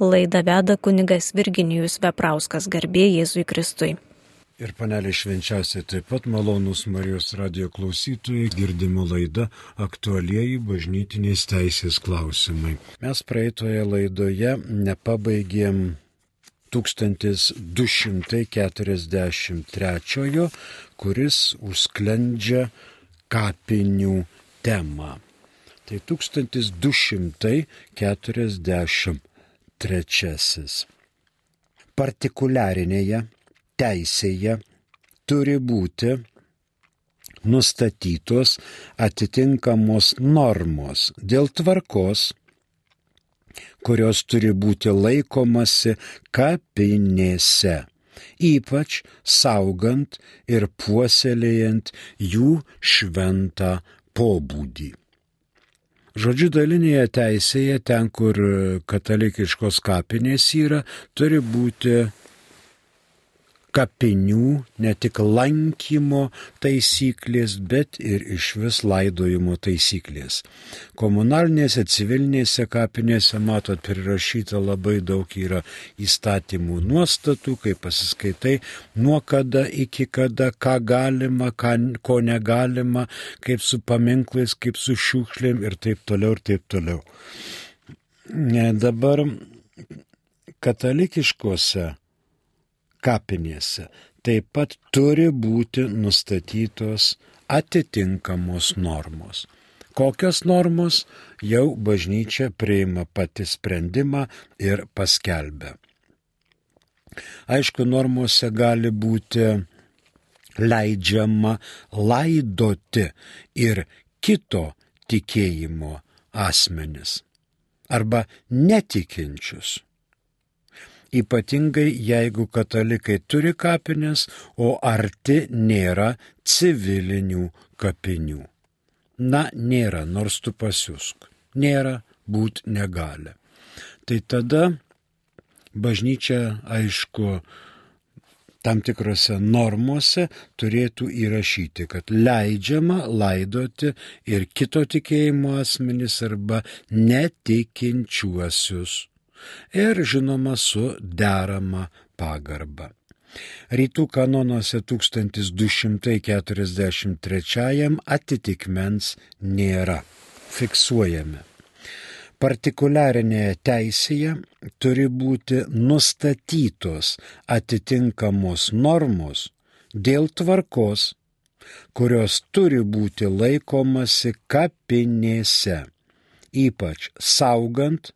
Laida veda kunigas Virginijus Veprauskas garbė Jėzui Kristui. Ir panelė švenčiausiai taip pat malonus Marijos radio klausytojai girdimo laida aktualieji bažnytinės teisės klausimai. Mes praeitoje laidoje nepabaigėm 1243, kuris užsklendžia kapinių temą. Tai 1243. Partikuliarinėje teisėje turi būti nustatytos atitinkamos normos dėl tvarkos, kurios turi būti laikomasi kapinėse, ypač saugant ir puoselėjant jų šventą pobūdį. Žodžiu, dalinėje teisėje, ten, kur katalikiškos kapinės yra, turi būti kapinių, ne tik lankymo taisyklės, bet ir iš vis laidojimo taisyklės. Komunalinėse, civilinėse kapinėse, matot, prirašyta labai daug yra įstatymų nuostatų, kai pasiskaitai, nuo kada iki kada, ką galima, ką, ko negalima, kaip su paminklais, kaip su šiukšlėm ir taip toliau ir taip toliau. Dabar katalikiškose kapinėse taip pat turi būti nustatytos atitinkamos normos. Kokios normos jau bažnyčia priima pati sprendimą ir paskelbia. Aišku, normose gali būti leidžiama laidoti ir kito tikėjimo asmenis arba netikinčius ypatingai jeigu katalikai turi kapines, o arti nėra civilinių kapinių. Na, nėra, nors tu pasiusk. Nėra, būt negali. Tai tada bažnyčia, aišku, tam tikrose normose turėtų įrašyti, kad leidžiama laidoti ir kito tikėjimo asmenys arba netikinčiuosius ir žinoma su derama pagarba. Rytų kanonuose 1243 atitikmens nėra. Fiksuojame. Partikuliarinėje teisėje turi būti nustatytos atitinkamos normos dėl tvarkos, kurios turi būti laikomasi kapinėse, ypač saugant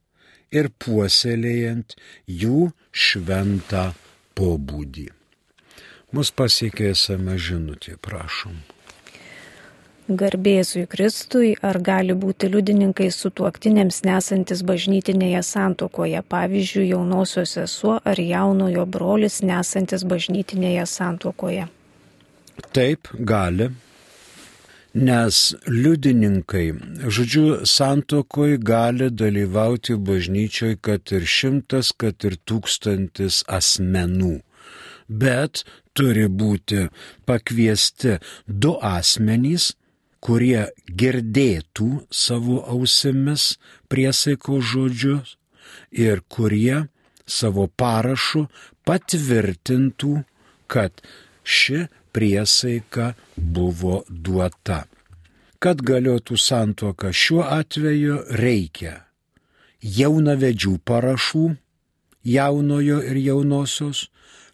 ir puoselėjant jų šventą pobūdį. Mus pasiekė esame žinutė, prašom. Garbėzui Kristui, ar gali būti liudininkai su tuoktinėms nesantis bažnytinėje santokoje, pavyzdžiui, jaunosios sesuo ar jaunojo brolis nesantis bažnytinėje santokoje? Taip, gali nes liudininkai, žodžiu, santokoj gali dalyvauti bažnyčioj, kad ir šimtas, kad ir tūkstantis asmenų. Bet turi būti pakviesti du asmenys, kurie girdėtų savo ausimis priesaiko žodžius ir kurie savo parašu patvirtintų, kad ši priesaika buvo duota. Kad galiotų santuoka šiuo atveju reikia jaunavedžių parašų, jaunojo ir jaunosios,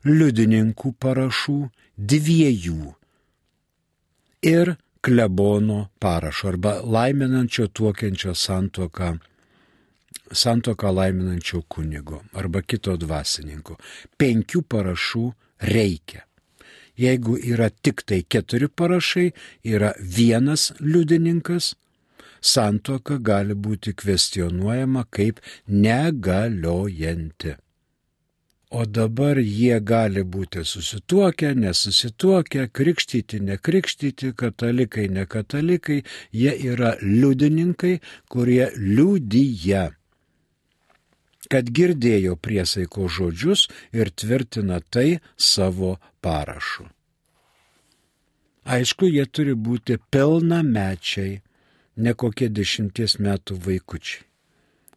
liudininkų parašų, dviejų ir klebono parašo arba laiminančio tuokiančio santuoką, santuoką laiminančio kunigo arba kito dvasininko. Penkių parašų reikia. Jeigu yra tik tai keturi parašai, yra vienas liudininkas, santoka gali būti kvestionuojama kaip negaliojanti. O dabar jie gali būti susituokę, nesusituokę, krikštyti, nekrikštyti, katalikai, nekatalikai, jie yra liudininkai, kurie liudyja, kad girdėjo priesaiko žodžius ir tvirtina tai savo parašu. Aišku, jie turi būti pilnamečiai, ne kokie dešimties metų vaikučiai.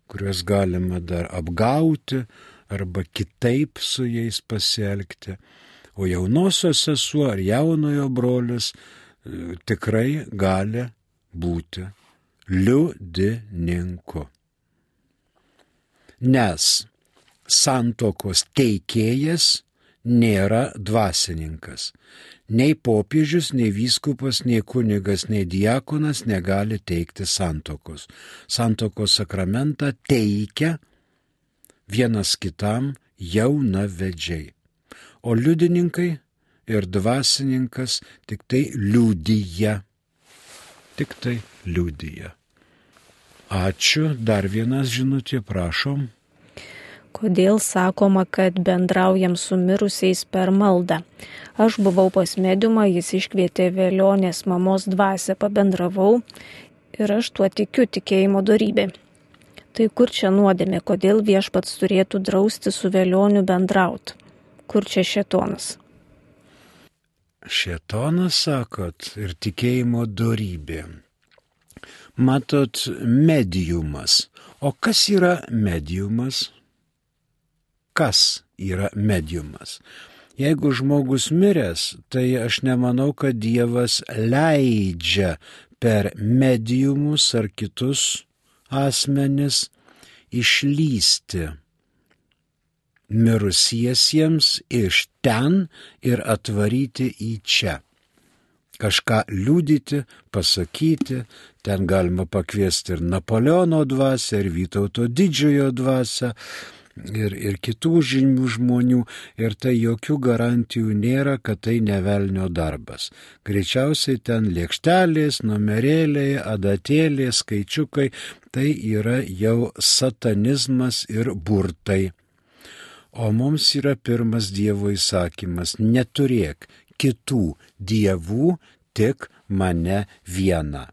kuriuos galima dar apgauti arba kitaip su jais pasielgti. O jaunosios sesuo ar jaunojo brolis e, tikrai gali būti liudininku. Nes santokos teikėjas nėra dvasininkas. Nei popiežius, nei vyskupas, nei kunigas, nei diakonas negali teikti santokos. Santokos sakramentą teikia vienas kitam jaunavedžiai. O liudininkai ir dvasininkas tik tai liudyja. Tik tai liudyja. Ačiū. Dar vienas žinutė, prašom. Kodėl sakoma, kad bendraujam su mirusiais per maldą? Aš buvau pas mediumą, jis iškvietė vėlionės mamos dvasę, pabendravau ir aš tuo tikiu tikėjimo darybė. Tai kur čia nuodėmė, kodėl viešpats turėtų drausti su vėlioniu bendraut? Kur čia šetonas? Šetonas, sakot, ir tikėjimo darybė. Matot, mediumas. O kas yra mediumas? Kas yra mediumas? Jeigu žmogus miręs, tai aš nemanau, kad Dievas leidžia per mediumus ar kitus asmenis išlysti mirusiesiems iš ten ir atvaryti į čia. Kažką liūdyti, pasakyti, ten galima pakviesti ir Napoleono dvasę, ir Vytauto didžiojo dvasę, ir, ir kitų žymių žmonių ir tai jokių garantijų nėra, kad tai nevelnio darbas. Greičiausiai ten lėkštelės, numerėliai, adatėlės, skaičiukai, tai yra jau satanizmas ir burtai. O mums yra pirmas Dievo įsakymas - neturėk kitų dievų, tik mane vieną.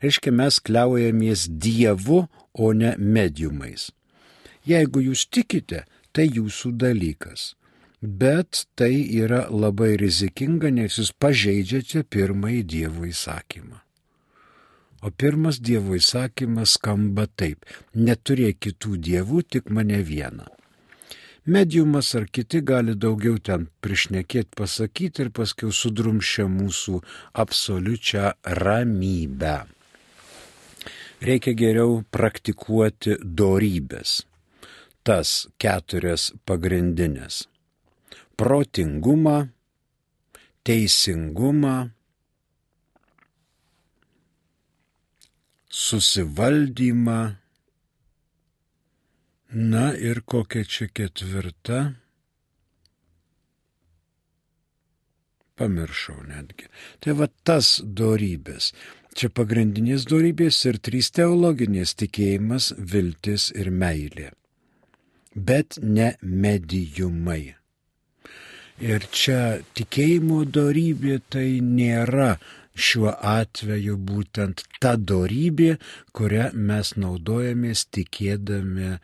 Reiškia, mes kliaujamės Dievu, o ne mediumais. Jeigu jūs tikite, tai jūsų dalykas. Bet tai yra labai rizikinga, nes jūs pažeidžiate pirmąjį Dievo įsakymą. O pirmas Dievo įsakymas skamba taip - neturėk kitų dievų, tik mane vieną. Mediumas ar kiti gali daugiau ten priešnekėti, pasakyti ir paskui sudrumšia mūsų absoliučią ramybę. Reikia geriau praktikuoti dorybės tas keturias pagrindinės - protingumą, teisingumą, susivaldymą, na ir kokia čia ketvirta. Pamiršau netgi. Tai va tas dorybės. Čia pagrindinės dorybės ir trys teologinės tikėjimas, viltis ir meilė bet ne medijumai. Ir čia tikėjimo darybė tai nėra šiuo atveju būtent ta darybė, kurią mes naudojamės tikėdami e,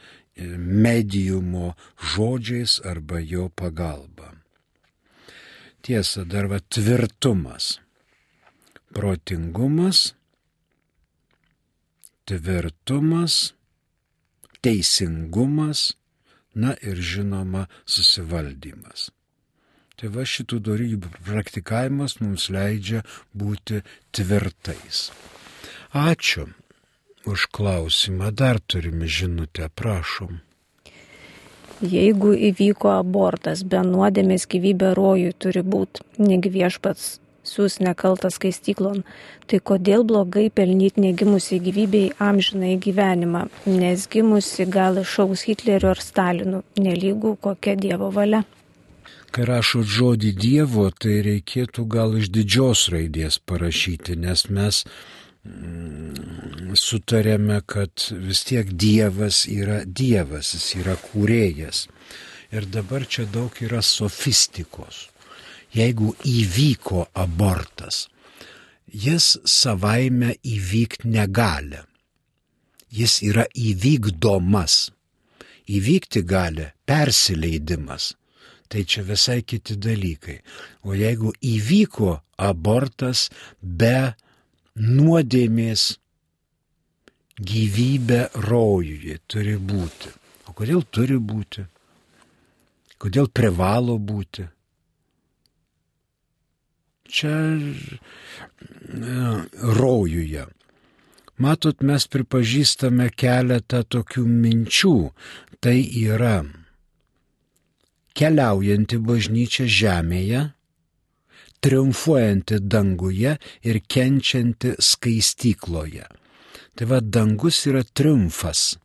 medijumo žodžiais arba jo pagalba. Tiesa, dar va tvirtumas, protingumas, tvirtumas, teisingumas, na ir žinoma susivaldymas. Tai va šitų darybų praktikavimas mums leidžia būti tvirtais. Ačiū už klausimą, dar turime žinutę, prašom. Jeigu įvyko abortas, be nuodėmės gyvybė rojui turi būti, negi viešpats siūs nekaltas skaistyklon, tai kodėl blogai pelnyti negimusi gyvybei amžinai gyvenimą, nes gimusi gal išaus Hitleriu ar Stalinu, nelygų kokia Dievo valia. Kai rašo žodį Dievo, tai reikėtų gal iš didžios raidės parašyti, nes mes mm, sutarėme, kad vis tiek Dievas yra Dievas, jis yra kūrėjas. Ir dabar čia daug yra sofistikos jeigu įvyko abortas, jis savaime įvykti negali. Jis yra įvykdomas. Įvykti gali persileidimas. Tai čia visai kiti dalykai. O jeigu įvyko abortas be nuodėmės gyvybė rojuje turi būti. O kodėl turi būti? Kodėl privalo būti? Čia rojuje. Matot, mes pripažįstame keletą tokių minčių. Tai yra keliaujanti bažnyčia žemėje, triumfuojanti danguje ir kenčianti skaistykloje. Tai va, dangus yra triumfas.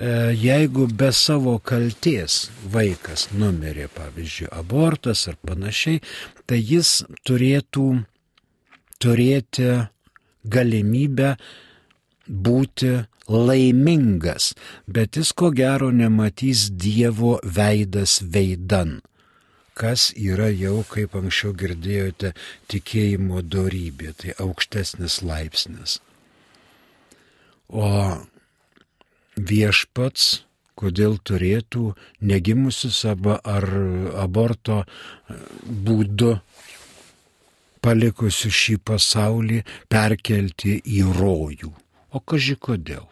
E, jeigu be savo kalties vaikas numirė, pavyzdžiui, abortas ar panašiai, tai jis turėtų turėti galimybę būti laimingas, bet jis ko gero nematys Dievo veidas veidan kas yra jau, kaip anksčiau girdėjote, tikėjimo darybė, tai aukštesnis laipsnis. O viešpats, kodėl turėtų negimusius arba ar aborto būdu palikusių šį pasaulį perkelti į rojų. O kaži kodėl?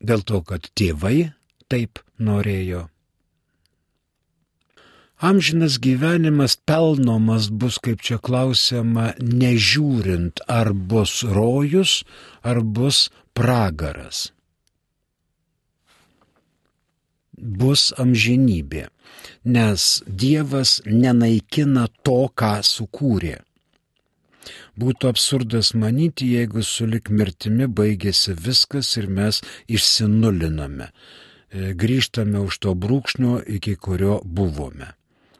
Dėl to, kad tėvai taip norėjo Amžinas gyvenimas pelnomas bus, kaip čia klausiama, nežiūrint, ar bus rojus, ar bus pragaras. Bus amžinybė, nes Dievas nenaikina to, ką sukūrė. Būtų absurdas manyti, jeigu sulik mirtimi baigėsi viskas ir mes išsinuliname, grįžtame už to brūkšnio, iki kurio buvome.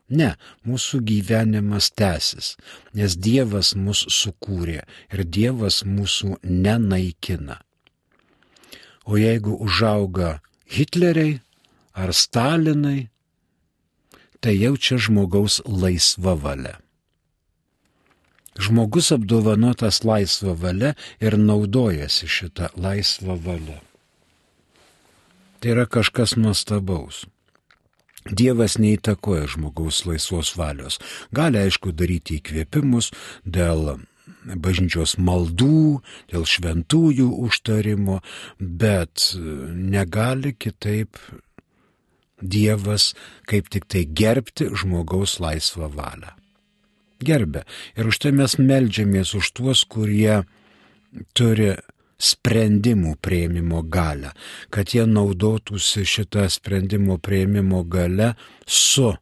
Ne, mūsų gyvenimas tęsis, nes Dievas mus sukūrė ir Dievas mūsų nenaikina. O jeigu užauga Hitleriai ar Stalinai, tai jaučia žmogaus laisva valia. Žmogus apdovanotas laisva valia ir naudojasi šitą laisvą valią. Tai yra kažkas nuostabaus. Dievas neįtakoja žmogaus laisvos valios. Gali aišku daryti įkvėpimus dėl bažnyčios maldų, dėl šventųjų užtarimo, bet negali kitaip Dievas kaip tik tai gerbti žmogaus laisvą valią. Gerbė. Ir už tai mes melžiamės už tuos, kurie turi sprendimų prieimimo galę, kad jie naudotųsi šitą sprendimų prieimimo galę su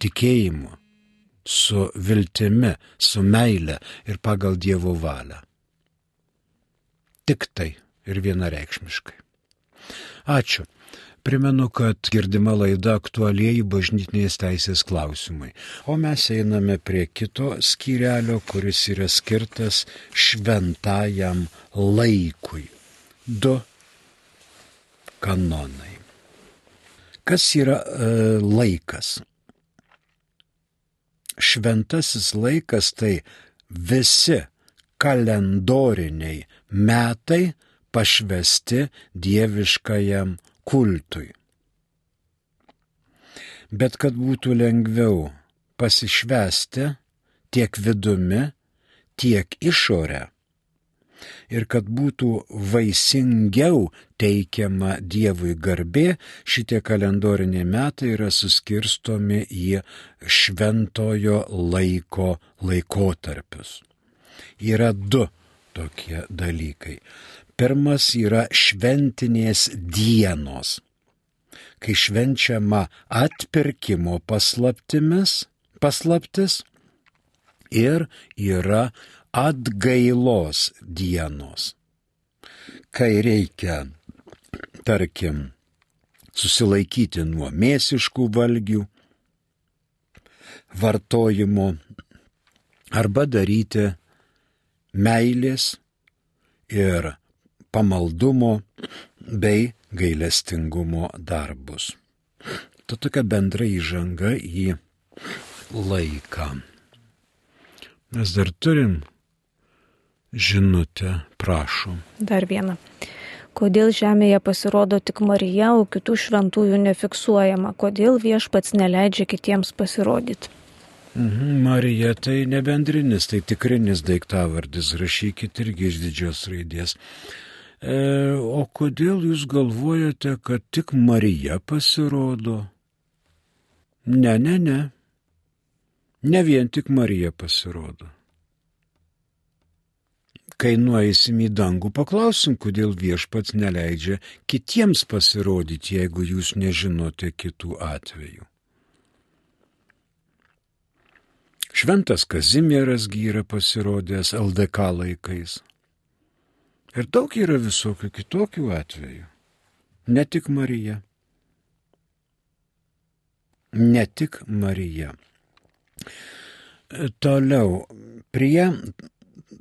tikėjimu, su viltimi, su meile ir pagal Dievo valią. Tik tai ir vienareikšmiškai. Ačiū. Primenu, kad girdima laida aktualieji bažnytinės teisės klausimai. O mes einame prie kito skyrelio, kuris yra skirtas šventajam laikui. Du kanonai. Kas yra e, laikas? Šventasis laikas tai visi kalendoriniai metai pašvesti dieviškajam kultui. Bet kad būtų lengviau pasišvesti tiek vidumi, tiek išorę ir kad būtų vaisingiau teikiama Dievui garbė, šitie kalendoriniai metai yra suskirstomi į šventojo laiko laikotarpius. Yra du tokie dalykai. Pirmas yra šventinės dienos, kai švenčiama atpirkimo paslaptimis, paslaptis ir yra atgailos dienos, kai reikia, tarkim, susilaikyti nuo mėsiškų valgių, vartojimo arba daryti meilės ir pamaldumo bei gailestingumo darbus. Ta tokia bendra įžanga į laiką. Mes dar turim žinutę, prašom. Dar vieną. Kodėl žemėje pasirodo tik Marija, o kitų šventųjų nefiksuojama? Kodėl viešpats neleidžia kitiems pasirodyti? Mhm, Marija tai nebendrinis, tai tikrinis daiktavardis, rašykit irgi iš didžios raidės. E, o kodėl jūs galvojate, kad tik Marija pasirodo? Ne, ne, ne. Ne vien tik Marija pasirodo. Kai nueisim į dangų, paklausim, kodėl viešpats neleidžia kitiems pasirodyti, jeigu jūs nežinote kitų atvejų. Šventas Kazimieras gyra pasirodęs LDK laikais. Ir daug yra visokių kitokių atvejų. Ne tik Marija. Ne tik Marija. Toliau, prie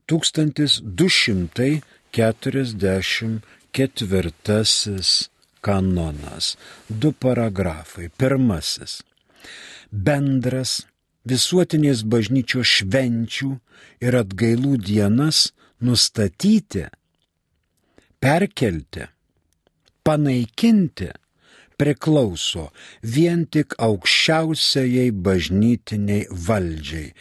1244 kanonas. Du paragrafai. Pirmasis. Bendras visuotinės bažnyčios švenčių ir atgailų dienas nustatyti, perkelti, panaikinti priklauso vien tik aukščiausiai bažnytiniai valdžiai,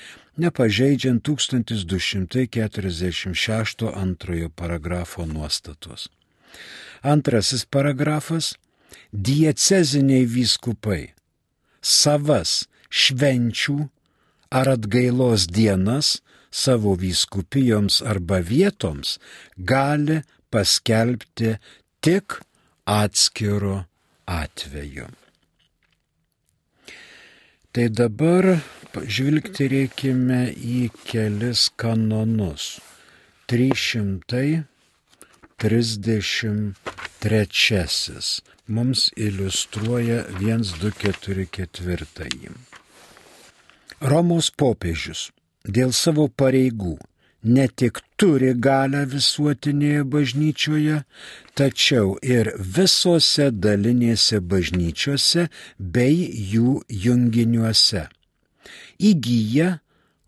nepažeidžiant 1246 antrojo paragrafo nuostatos. Antrasis paragrafas - dieceziniai vyskupai savas švenčių ar atgailos dienas savo vyskupijoms arba vietoms gali paskelbti tik atskiru atveju. Tai dabar žvilgti į kelis kanonus. 333 mums iliustruoja 1244. Romos popiežius dėl savo pareigų ne tik turi galę visuotinėje bažnyčioje, tačiau ir visose dalinėse bažnyčiose bei jų junginiuose. Įgyja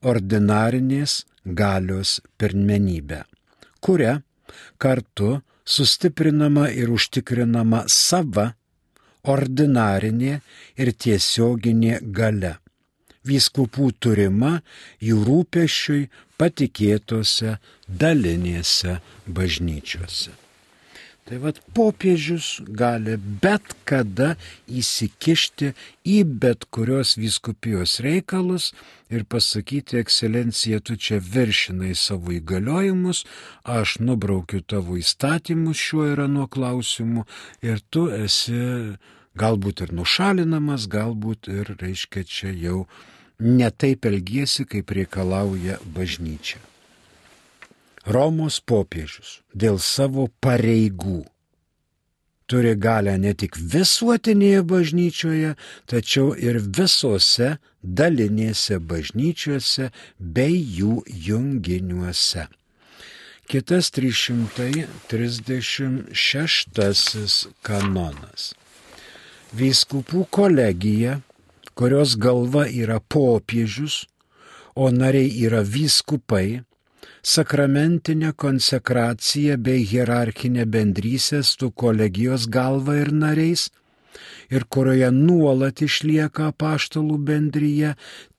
ordinarinės galios pirmenybę, kuria kartu sustiprinama ir užtikrinama sava ordinarinė ir tiesioginė gale vyskupų turima jų rūpešiui patikėtose dalinėse bažnyčiose. Tai vad popiežius gali bet kada įsikišti į bet kurios vyskupijos reikalus ir pasakyti, ekscelencija, tu čia viršinai savo įgaliojimus, aš nubraukiu tavo įstatymus šiuo ir nuo klausimų ir tu esi galbūt ir nušalinamas, galbūt ir, reiškia, čia jau netaip elgiesi, kaip reikalauja bažnyčia. Romos popiežius dėl savo pareigų turi galę ne tik visuotinėje bažnyčioje, tačiau ir visose dalinėse bažnyčiose bei jų junginiuose. Kitas 336 kanonas. Vyskupų kolegija, kurios galva yra popiežius, o nariai yra vyskupai, sakramentinė konsekracija bei hierarchinė bendrystė su kolegijos galva ir nariais, ir kurioje nuolat išlieka paštalų bendryje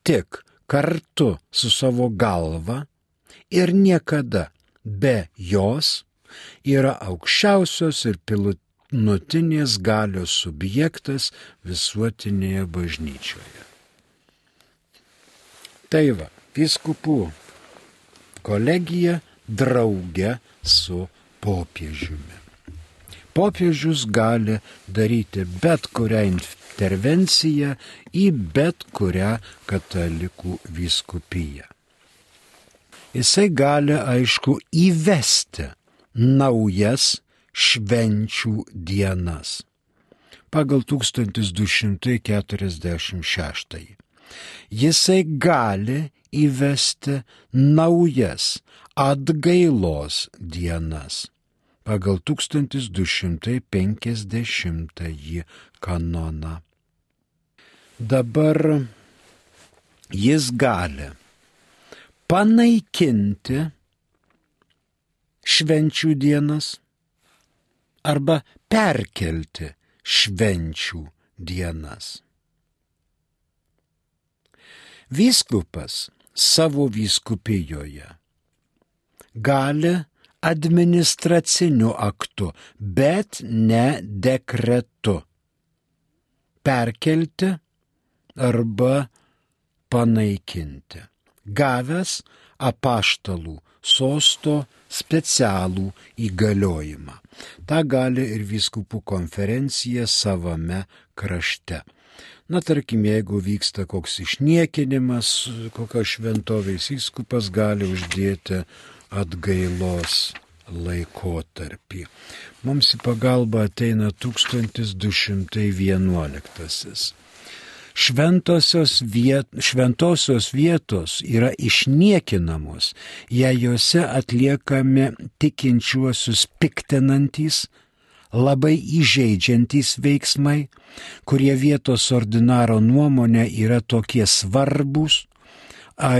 tik kartu su savo galva ir niekada be jos yra aukščiausios ir nutinės galios subjektas visuotinėje bažnyčioje. Tai va, viskupų kolegija drauge su popiežiumi. Popiežius gali daryti bet kurią intervenciją į bet kurią katalikų vyskupiją. Jisai gali, aišku, įvesti naujas švenčių dienas. Pagal 1246. Jisai gali įvesti naujas atgailos dienas. Pagal 1250 kanoną. Dabar jis gali panaikinti švenčių dienas arba perkelti švenčių dienas. Vyskupas savo vyskupijoje gali administraciniu aktu, bet ne dekretu perkelti arba panaikinti. Gavęs apaštalų sosto specialų įgaliojimą. Ta gali ir viskupų konferencija savame krašte. Na, tarkim, jeigu vyksta koks išniekinimas, kokios šventovės įskupas gali uždėti atgailos laikotarpį. Mums į pagalbą ateina 1211. Šventosios, viet, šventosios vietos yra išniekinamos, jei juose atliekami tikinčiuosius piktinantys, labai įžeidžiantys veiksmai, kurie vietos ordinaro nuomonė yra tokie svarbus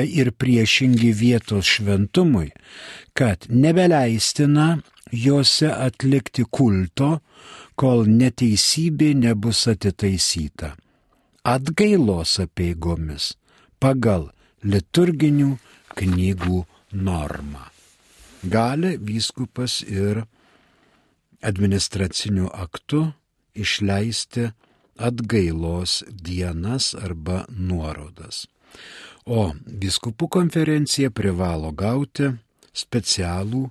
ir priešingi vietos šventumui, kad nebeleistina juose atlikti kulto, kol neteisybė nebus atitaisyta. Atgailos apieigomis pagal liturginių knygų normą. Gali vyskupas ir administraciniu aktu išleisti atgailos dienas arba nuorodas. O biskupų konferencija privalo gauti specialų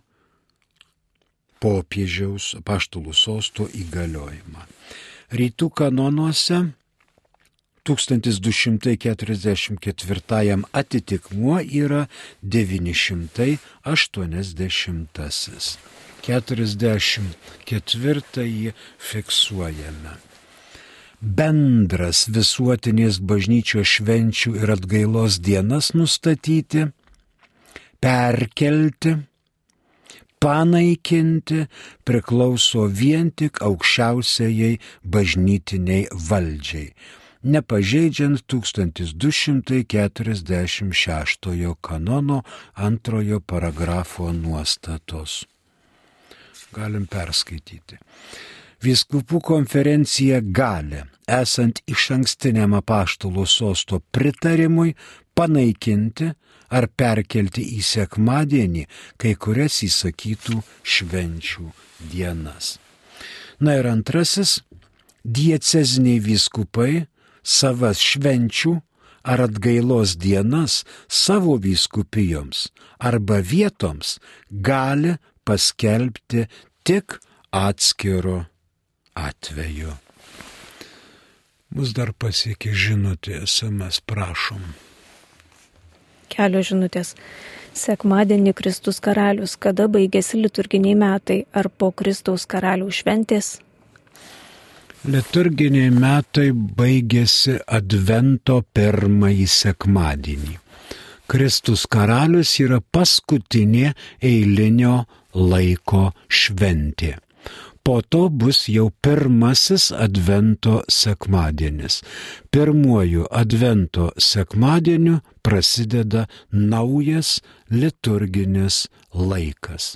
popiežiaus paštulų sosto įgaliojimą. Rytų kanonuose 1244 atitikmuo yra 980. 44 fiksuojame. Bendras visuotinės bažnyčios švenčių ir atgailos dienas nustatyti, perkelti, panaikinti priklauso vien tik aukščiausiai bažnytiniai valdžiai, nepažeidžiant 1246 kanono antrojo paragrafo nuostatos galim perskaityti. Viskupų konferencija gali, esant iš ankstiniam apaštalų sosto pritarimui, panaikinti ar perkelti į sekmadienį kai kurias įsakytų švenčių dienas. Na ir antrasis, dieceziniai vyskupai savas švenčių ar atgailos dienas savo vyskupijoms arba vietoms gali paskelbti tik atskiru atveju. Mus dar pasiekė žinutė, SMS prašom. Kelios žinutės. Sekmadienį Kristus karalius, kada baigėsi liturginiai metai, ar po Kristaus karalių šventės? Liturginiai metai baigėsi Advento pirmąjį sekmadienį. Kristus karalius yra paskutinė eilinio laiko šventė. Po to bus jau pirmasis Advento sekmadienis. Pirmuoju Advento sekmadieniu prasideda naujas liturginis laikas.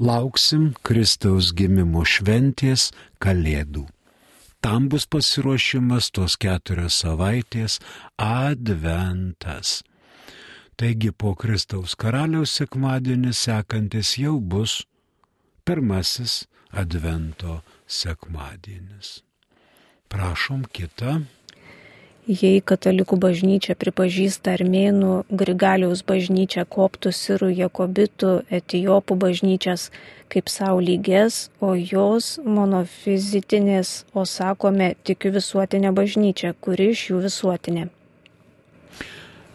Lauksim Kristaus gimimo šventės Kalėdų. Tam bus pasiruošimas tos keturios savaitės Adventas. Taigi po Kristaus karaliaus sekmadienį sekantis jau bus pirmasis Advento sekmadienis. Prašom kitą. Jei katalikų bažnyčia pripažįsta armėnų, Grigaliaus bažnyčia, koptų, sirų, jakobitų, etijopų bažnyčias kaip savo lygės, o jos monofizitinės, o sakome tik visuotinė bažnyčia, kuri iš jų visuotinė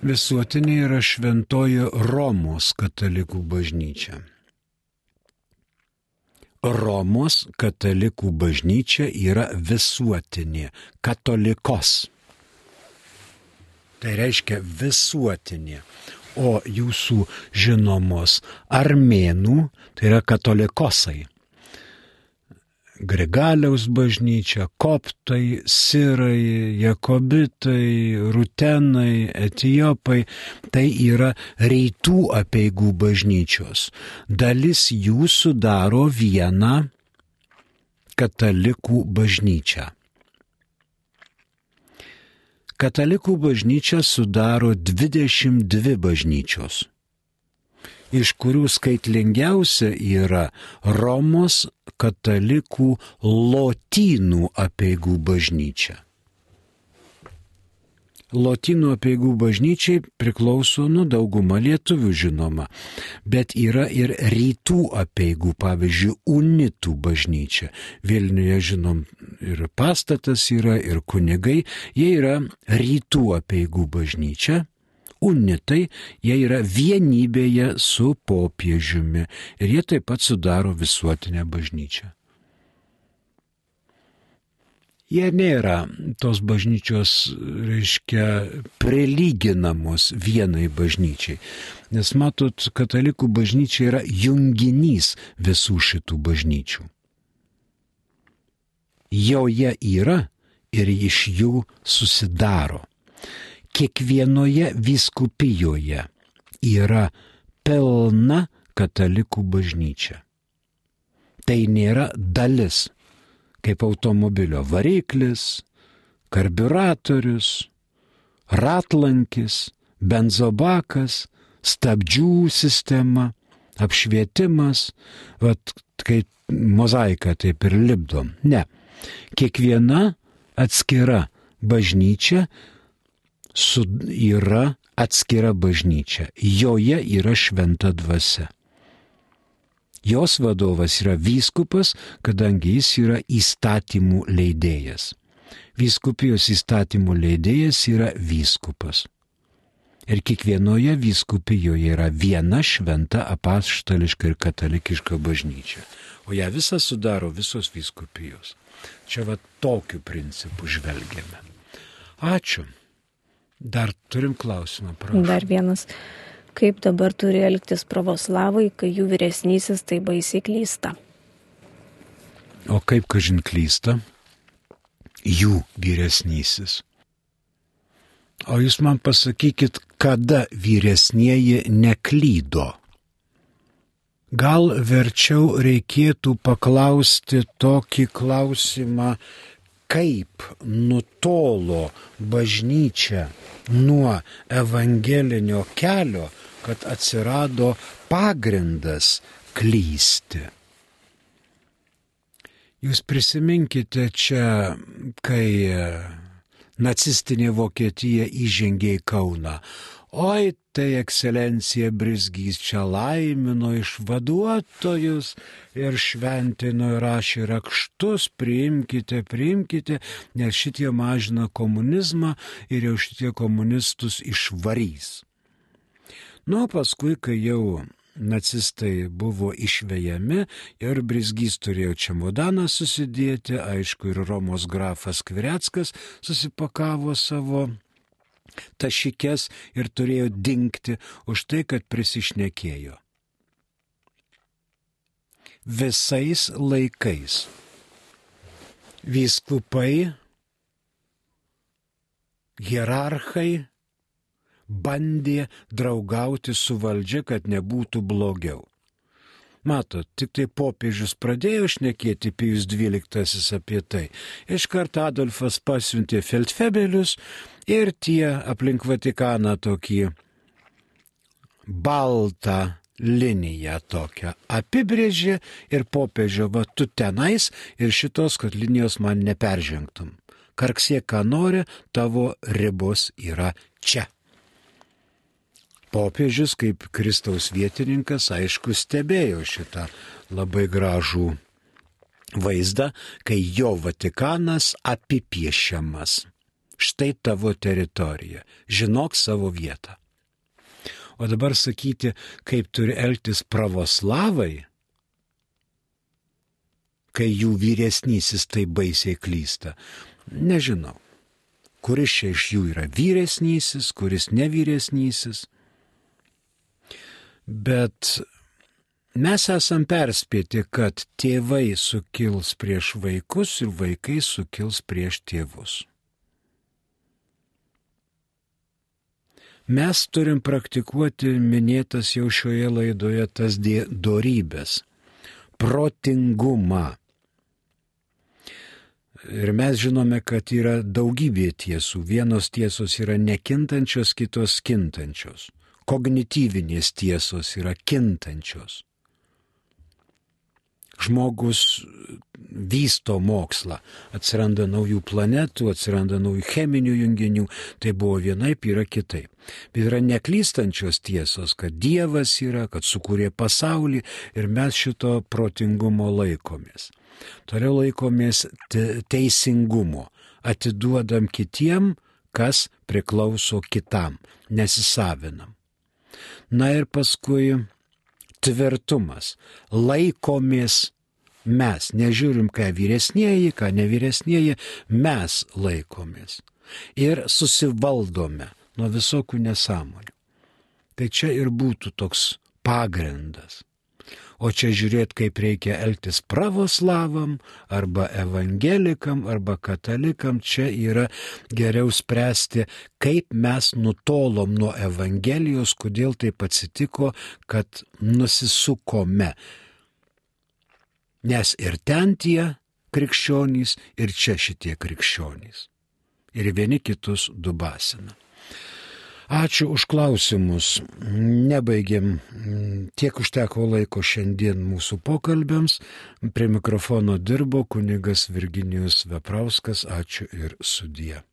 visuotinė yra šventoji Romos katalikų bažnyčia. Romos katalikų bažnyčia yra visuotinė, katolikos. Tai reiškia visuotinė. O jūsų žinomos armėnų, tai yra katolikosai. Grigaliaus bažnyčia, koptai, sirai, jakobitai, rutenai, etijopai - tai yra reitų apieigų bažnyčios. Dalis jų sudaro vieną katalikų bažnyčią. Katalikų bažnyčia sudaro 22 bažnyčios, iš kurių skaitlingiausia yra Romos katalikų lotynų apieigų bažnyčia. Lotynų apieigų bažnyčiai priklauso nu dauguma lietuvių žinoma, bet yra ir rytų apieigų, pavyzdžiui, unitų bažnyčia. Vilniuje žinom ir pastatas yra, ir kunigai, jie yra rytų apieigų bažnyčia. Unitai, jie yra vienybėje su popiežiumi ir jie taip pat sudaro visuotinę bažnyčią jie nėra tos bažnyčios, reiškia, prilyginamos vienai bažnyčiai. Nes matot, katalikų bažnyčia yra junginys visų šitų bažnyčių. Joje yra ir iš jų susidaro. Kiekvienoje vyskupijoje yra pilna katalikų bažnyčia. Tai nėra dalis kaip automobilio variklis, karburatorius, ratlankis, benzobakas, stabdžių sistema, apšvietimas, vat, kai mozaiką taip ir lipdom. Ne. Kiekviena atskira bažnyčia su, yra atskira bažnyčia. Joje yra šventa dvasia. Jos vadovas yra vyskupas, kadangi jis yra įstatymų leidėjas. Vyskupijos įstatymų leidėjas yra vyskupas. Ir kiekvienoje vyskupijoje yra viena šventa apaštališka ir katalikiška bažnyčia. O ją visą sudaro visos vyskupijos. Čia va tokiu principu žvelgiame. Ačiū. Dar turim klausimą, prašau. Dar vienas kaip dabar turi elgtis pravoslavai, kai jų vyresnysis tai baisiai klysta. O kaip kažin klysta? Jų vyresnysis. O jūs man pasakykit, kada vyresnieji neklydo? Gal verčiau reikėtų paklausti tokį klausimą, kaip nutolo bažnyčia nuo evangelinio kelio, kad atsirado pagrindas klysti. Jūs prisiminkite čia, kai nacistinė Vokietija įžengė į Kauną. Oi, tai ekscelencija Brizgys čia laimino išvaduotojus ir šventino ir rašė rakštus, priimkite, priimkite, nes šitie mažina komunizmą ir jau šitie komunistus išvarys. Nu, paskui, kai jau nacistai buvo išvejami ir Brizgys turėjo čemodaną susidėti, aišku, ir Romos grafas Kvireckas susipakavo savo tašikės ir turėjo dinkti už tai, kad prisišnekėjo. Visais laikais vyskupai, hierarchai, bandė draugauti su valdžia, kad nebūtų blogiau. Matot, tik tai popiežius pradėjo šnekėti Pijus XII apie tai. Iš karto Adolfas pasiuntė Feldfebelius ir tie aplink Vatikaną tokį baltą liniją tokią apibrėžė ir popiežio, va tu tenais ir šitos, kad linijos man neperžengtum. Karksie, ką nori, tavo ribos yra čia. Popiežius kaip Kristaus vietininkas aišku stebėjo šitą labai gražų vaizdą, kai jo Vatikanas apipiešiamas. Štai tavo teritorija, žinok savo vietą. O dabar sakyti, kaip turi elgtis pravoslavai, kai jų vyresnysis taip baisiai klysta, nežinau. Kuris čia iš jų yra vyresnysis, kuris nevyresnysis bet mes esam perspėti, kad tėvai sukils prieš vaikus ir vaikai sukils prieš tėvus. Mes turim praktikuoti minėtas jau šioje laidoje tas dorybės - protingumą. Ir mes žinome, kad yra daugybė tiesų. Vienos tiesos yra nekintančios, kitos kintančios. Kognityvinės tiesos yra kintančios žmogus vysto mokslą, atsiranda naujų planetų, atsiranda naujų cheminių junginių, tai buvo vienaip, yra kitaip. Bet yra neklystančios tiesos, kad Dievas yra, kad sukūrė pasaulį ir mes šito protingumo laikomės. Toliau laikomės teisingumo, atiduodam kitiem, kas priklauso kitam, nesisavinam. Na ir paskui tvirtumas. Laikomės mes, nežiūrim, ką vyresnėji, ką nevyresnėji, mes laikomės. Ir susivaldome nuo visokių nesąmonių. Tai čia ir būtų toks pagrindas. O čia žiūrėt, kaip reikia elgtis pravoslavam, arba evangelikam, arba katalikam, čia yra geriau spręsti, kaip mes nutolom nuo Evangelijos, kodėl taip atsitiko, kad nusisukome. Nes ir ten tie krikščionys, ir čia šitie krikščionys. Ir vieni kitus dubasina. Ačiū už klausimus. Nebaigėm. Tiek užteko laiko šiandien mūsų pokalbėms. Prie mikrofono dirbo kunigas Virginijus Veprauskas. Ačiū ir sudie.